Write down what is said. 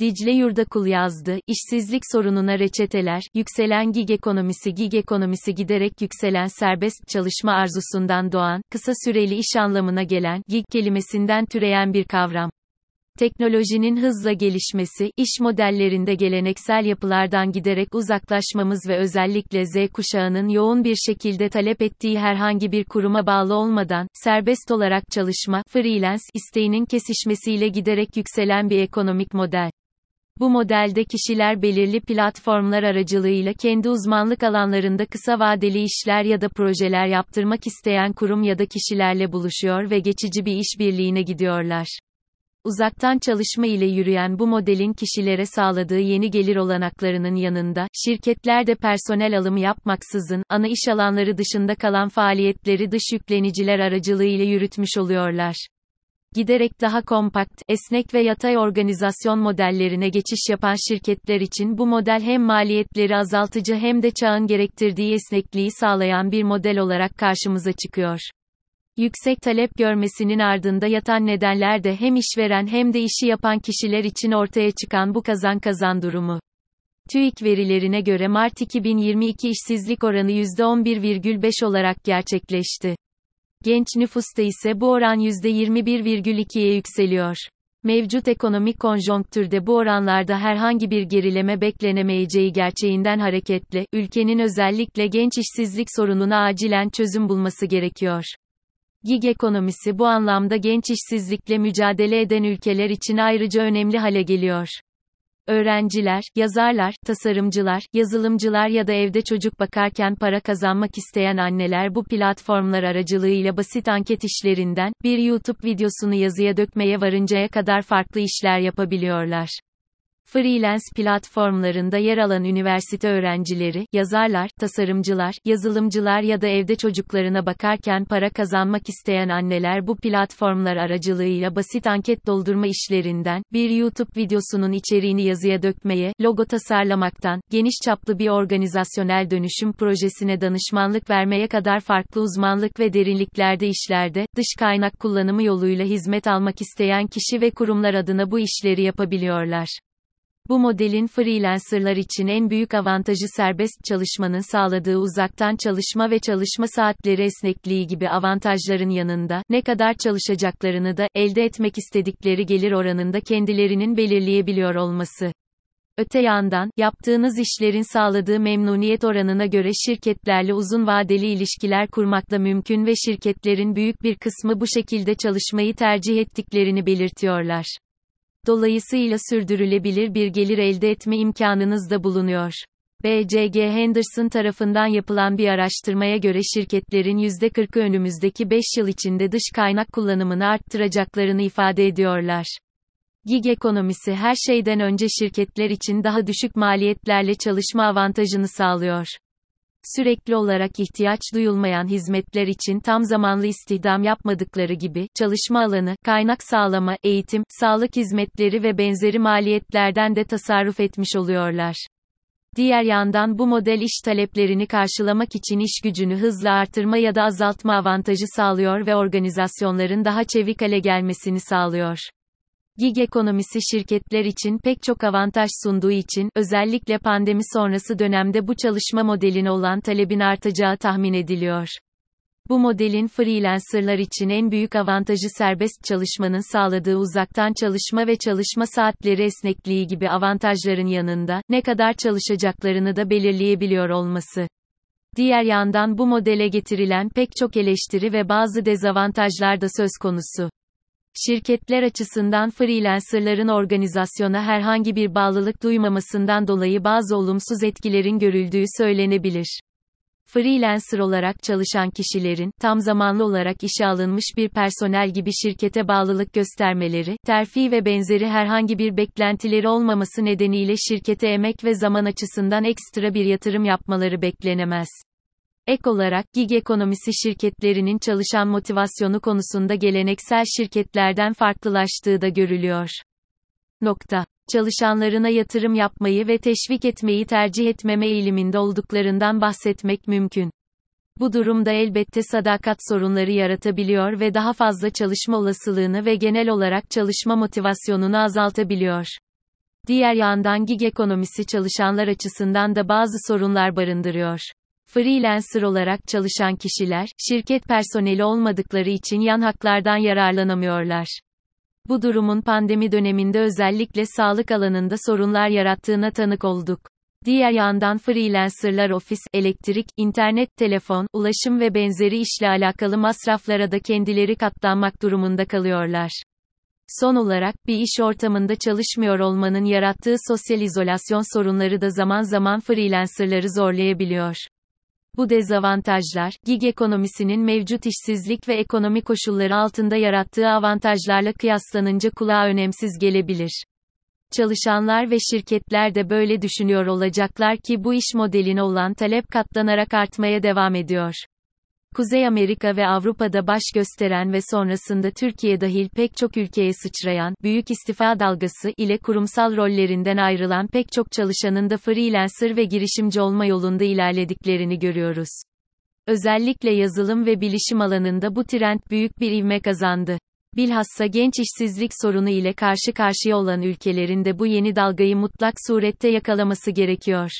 Dicle Yurdakul yazdı, işsizlik sorununa reçeteler, yükselen gig ekonomisi gig ekonomisi giderek yükselen serbest çalışma arzusundan doğan, kısa süreli iş anlamına gelen, gig kelimesinden türeyen bir kavram. Teknolojinin hızla gelişmesi, iş modellerinde geleneksel yapılardan giderek uzaklaşmamız ve özellikle Z kuşağının yoğun bir şekilde talep ettiği herhangi bir kuruma bağlı olmadan, serbest olarak çalışma, freelance, isteğinin kesişmesiyle giderek yükselen bir ekonomik model. Bu modelde kişiler belirli platformlar aracılığıyla kendi uzmanlık alanlarında kısa vadeli işler ya da projeler yaptırmak isteyen kurum ya da kişilerle buluşuyor ve geçici bir işbirliğine gidiyorlar. Uzaktan çalışma ile yürüyen bu modelin kişilere sağladığı yeni gelir olanaklarının yanında, şirketler de personel alımı yapmaksızın, ana iş alanları dışında kalan faaliyetleri dış yükleniciler aracılığıyla yürütmüş oluyorlar. Giderek daha kompakt, esnek ve yatay organizasyon modellerine geçiş yapan şirketler için bu model hem maliyetleri azaltıcı hem de çağın gerektirdiği esnekliği sağlayan bir model olarak karşımıza çıkıyor. Yüksek talep görmesinin ardında yatan nedenler de hem işveren hem de işi yapan kişiler için ortaya çıkan bu kazan kazan durumu. TÜİK verilerine göre Mart 2022 işsizlik oranı %11,5 olarak gerçekleşti. Genç nüfusta ise bu oran %21,2'ye yükseliyor. Mevcut ekonomik konjonktürde bu oranlarda herhangi bir gerileme beklenemeyeceği gerçeğinden hareketle, ülkenin özellikle genç işsizlik sorununa acilen çözüm bulması gerekiyor. Gig ekonomisi bu anlamda genç işsizlikle mücadele eden ülkeler için ayrıca önemli hale geliyor. Öğrenciler, yazarlar, tasarımcılar, yazılımcılar ya da evde çocuk bakarken para kazanmak isteyen anneler bu platformlar aracılığıyla basit anket işlerinden, bir YouTube videosunu yazıya dökmeye varıncaya kadar farklı işler yapabiliyorlar. Freelance platformlarında yer alan üniversite öğrencileri, yazarlar, tasarımcılar, yazılımcılar ya da evde çocuklarına bakarken para kazanmak isteyen anneler bu platformlar aracılığıyla basit anket doldurma işlerinden, bir YouTube videosunun içeriğini yazıya dökmeye, logo tasarlamaktan, geniş çaplı bir organizasyonel dönüşüm projesine danışmanlık vermeye kadar farklı uzmanlık ve derinliklerde işlerde, dış kaynak kullanımı yoluyla hizmet almak isteyen kişi ve kurumlar adına bu işleri yapabiliyorlar. Bu modelin freelancerlar için en büyük avantajı serbest çalışmanın sağladığı uzaktan çalışma ve çalışma saatleri esnekliği gibi avantajların yanında, ne kadar çalışacaklarını da, elde etmek istedikleri gelir oranında kendilerinin belirleyebiliyor olması. Öte yandan, yaptığınız işlerin sağladığı memnuniyet oranına göre şirketlerle uzun vadeli ilişkiler kurmak da mümkün ve şirketlerin büyük bir kısmı bu şekilde çalışmayı tercih ettiklerini belirtiyorlar. Dolayısıyla sürdürülebilir bir gelir elde etme imkanınız da bulunuyor. BCG Henderson tarafından yapılan bir araştırmaya göre şirketlerin %40'ı önümüzdeki 5 yıl içinde dış kaynak kullanımını arttıracaklarını ifade ediyorlar. Gig ekonomisi her şeyden önce şirketler için daha düşük maliyetlerle çalışma avantajını sağlıyor sürekli olarak ihtiyaç duyulmayan hizmetler için tam zamanlı istihdam yapmadıkları gibi, çalışma alanı, kaynak sağlama, eğitim, sağlık hizmetleri ve benzeri maliyetlerden de tasarruf etmiş oluyorlar. Diğer yandan bu model iş taleplerini karşılamak için iş gücünü hızla artırma ya da azaltma avantajı sağlıyor ve organizasyonların daha çevik hale gelmesini sağlıyor. Gig ekonomisi şirketler için pek çok avantaj sunduğu için, özellikle pandemi sonrası dönemde bu çalışma modeline olan talebin artacağı tahmin ediliyor. Bu modelin freelancerlar için en büyük avantajı serbest çalışmanın sağladığı uzaktan çalışma ve çalışma saatleri esnekliği gibi avantajların yanında, ne kadar çalışacaklarını da belirleyebiliyor olması. Diğer yandan bu modele getirilen pek çok eleştiri ve bazı dezavantajlar da söz konusu. Şirketler açısından freelancerların organizasyona herhangi bir bağlılık duymamasından dolayı bazı olumsuz etkilerin görüldüğü söylenebilir. Freelancer olarak çalışan kişilerin, tam zamanlı olarak işe alınmış bir personel gibi şirkete bağlılık göstermeleri, terfi ve benzeri herhangi bir beklentileri olmaması nedeniyle şirkete emek ve zaman açısından ekstra bir yatırım yapmaları beklenemez. Ek olarak, gig ekonomisi şirketlerinin çalışan motivasyonu konusunda geleneksel şirketlerden farklılaştığı da görülüyor. Nokta. Çalışanlarına yatırım yapmayı ve teşvik etmeyi tercih etmeme eğiliminde olduklarından bahsetmek mümkün. Bu durumda elbette sadakat sorunları yaratabiliyor ve daha fazla çalışma olasılığını ve genel olarak çalışma motivasyonunu azaltabiliyor. Diğer yandan gig ekonomisi çalışanlar açısından da bazı sorunlar barındırıyor. Freelancer olarak çalışan kişiler, şirket personeli olmadıkları için yan haklardan yararlanamıyorlar. Bu durumun pandemi döneminde özellikle sağlık alanında sorunlar yarattığına tanık olduk. Diğer yandan freelancerlar ofis, elektrik, internet, telefon, ulaşım ve benzeri işle alakalı masraflara da kendileri katlanmak durumunda kalıyorlar. Son olarak, bir iş ortamında çalışmıyor olmanın yarattığı sosyal izolasyon sorunları da zaman zaman freelancerları zorlayabiliyor. Bu dezavantajlar, gig ekonomisinin mevcut işsizlik ve ekonomi koşulları altında yarattığı avantajlarla kıyaslanınca kulağa önemsiz gelebilir. Çalışanlar ve şirketler de böyle düşünüyor olacaklar ki bu iş modeline olan talep katlanarak artmaya devam ediyor. Kuzey Amerika ve Avrupa'da baş gösteren ve sonrasında Türkiye dahil pek çok ülkeye sıçrayan, büyük istifa dalgası ile kurumsal rollerinden ayrılan pek çok çalışanın da freelancer ve girişimci olma yolunda ilerlediklerini görüyoruz. Özellikle yazılım ve bilişim alanında bu trend büyük bir ivme kazandı. Bilhassa genç işsizlik sorunu ile karşı karşıya olan ülkelerin de bu yeni dalgayı mutlak surette yakalaması gerekiyor.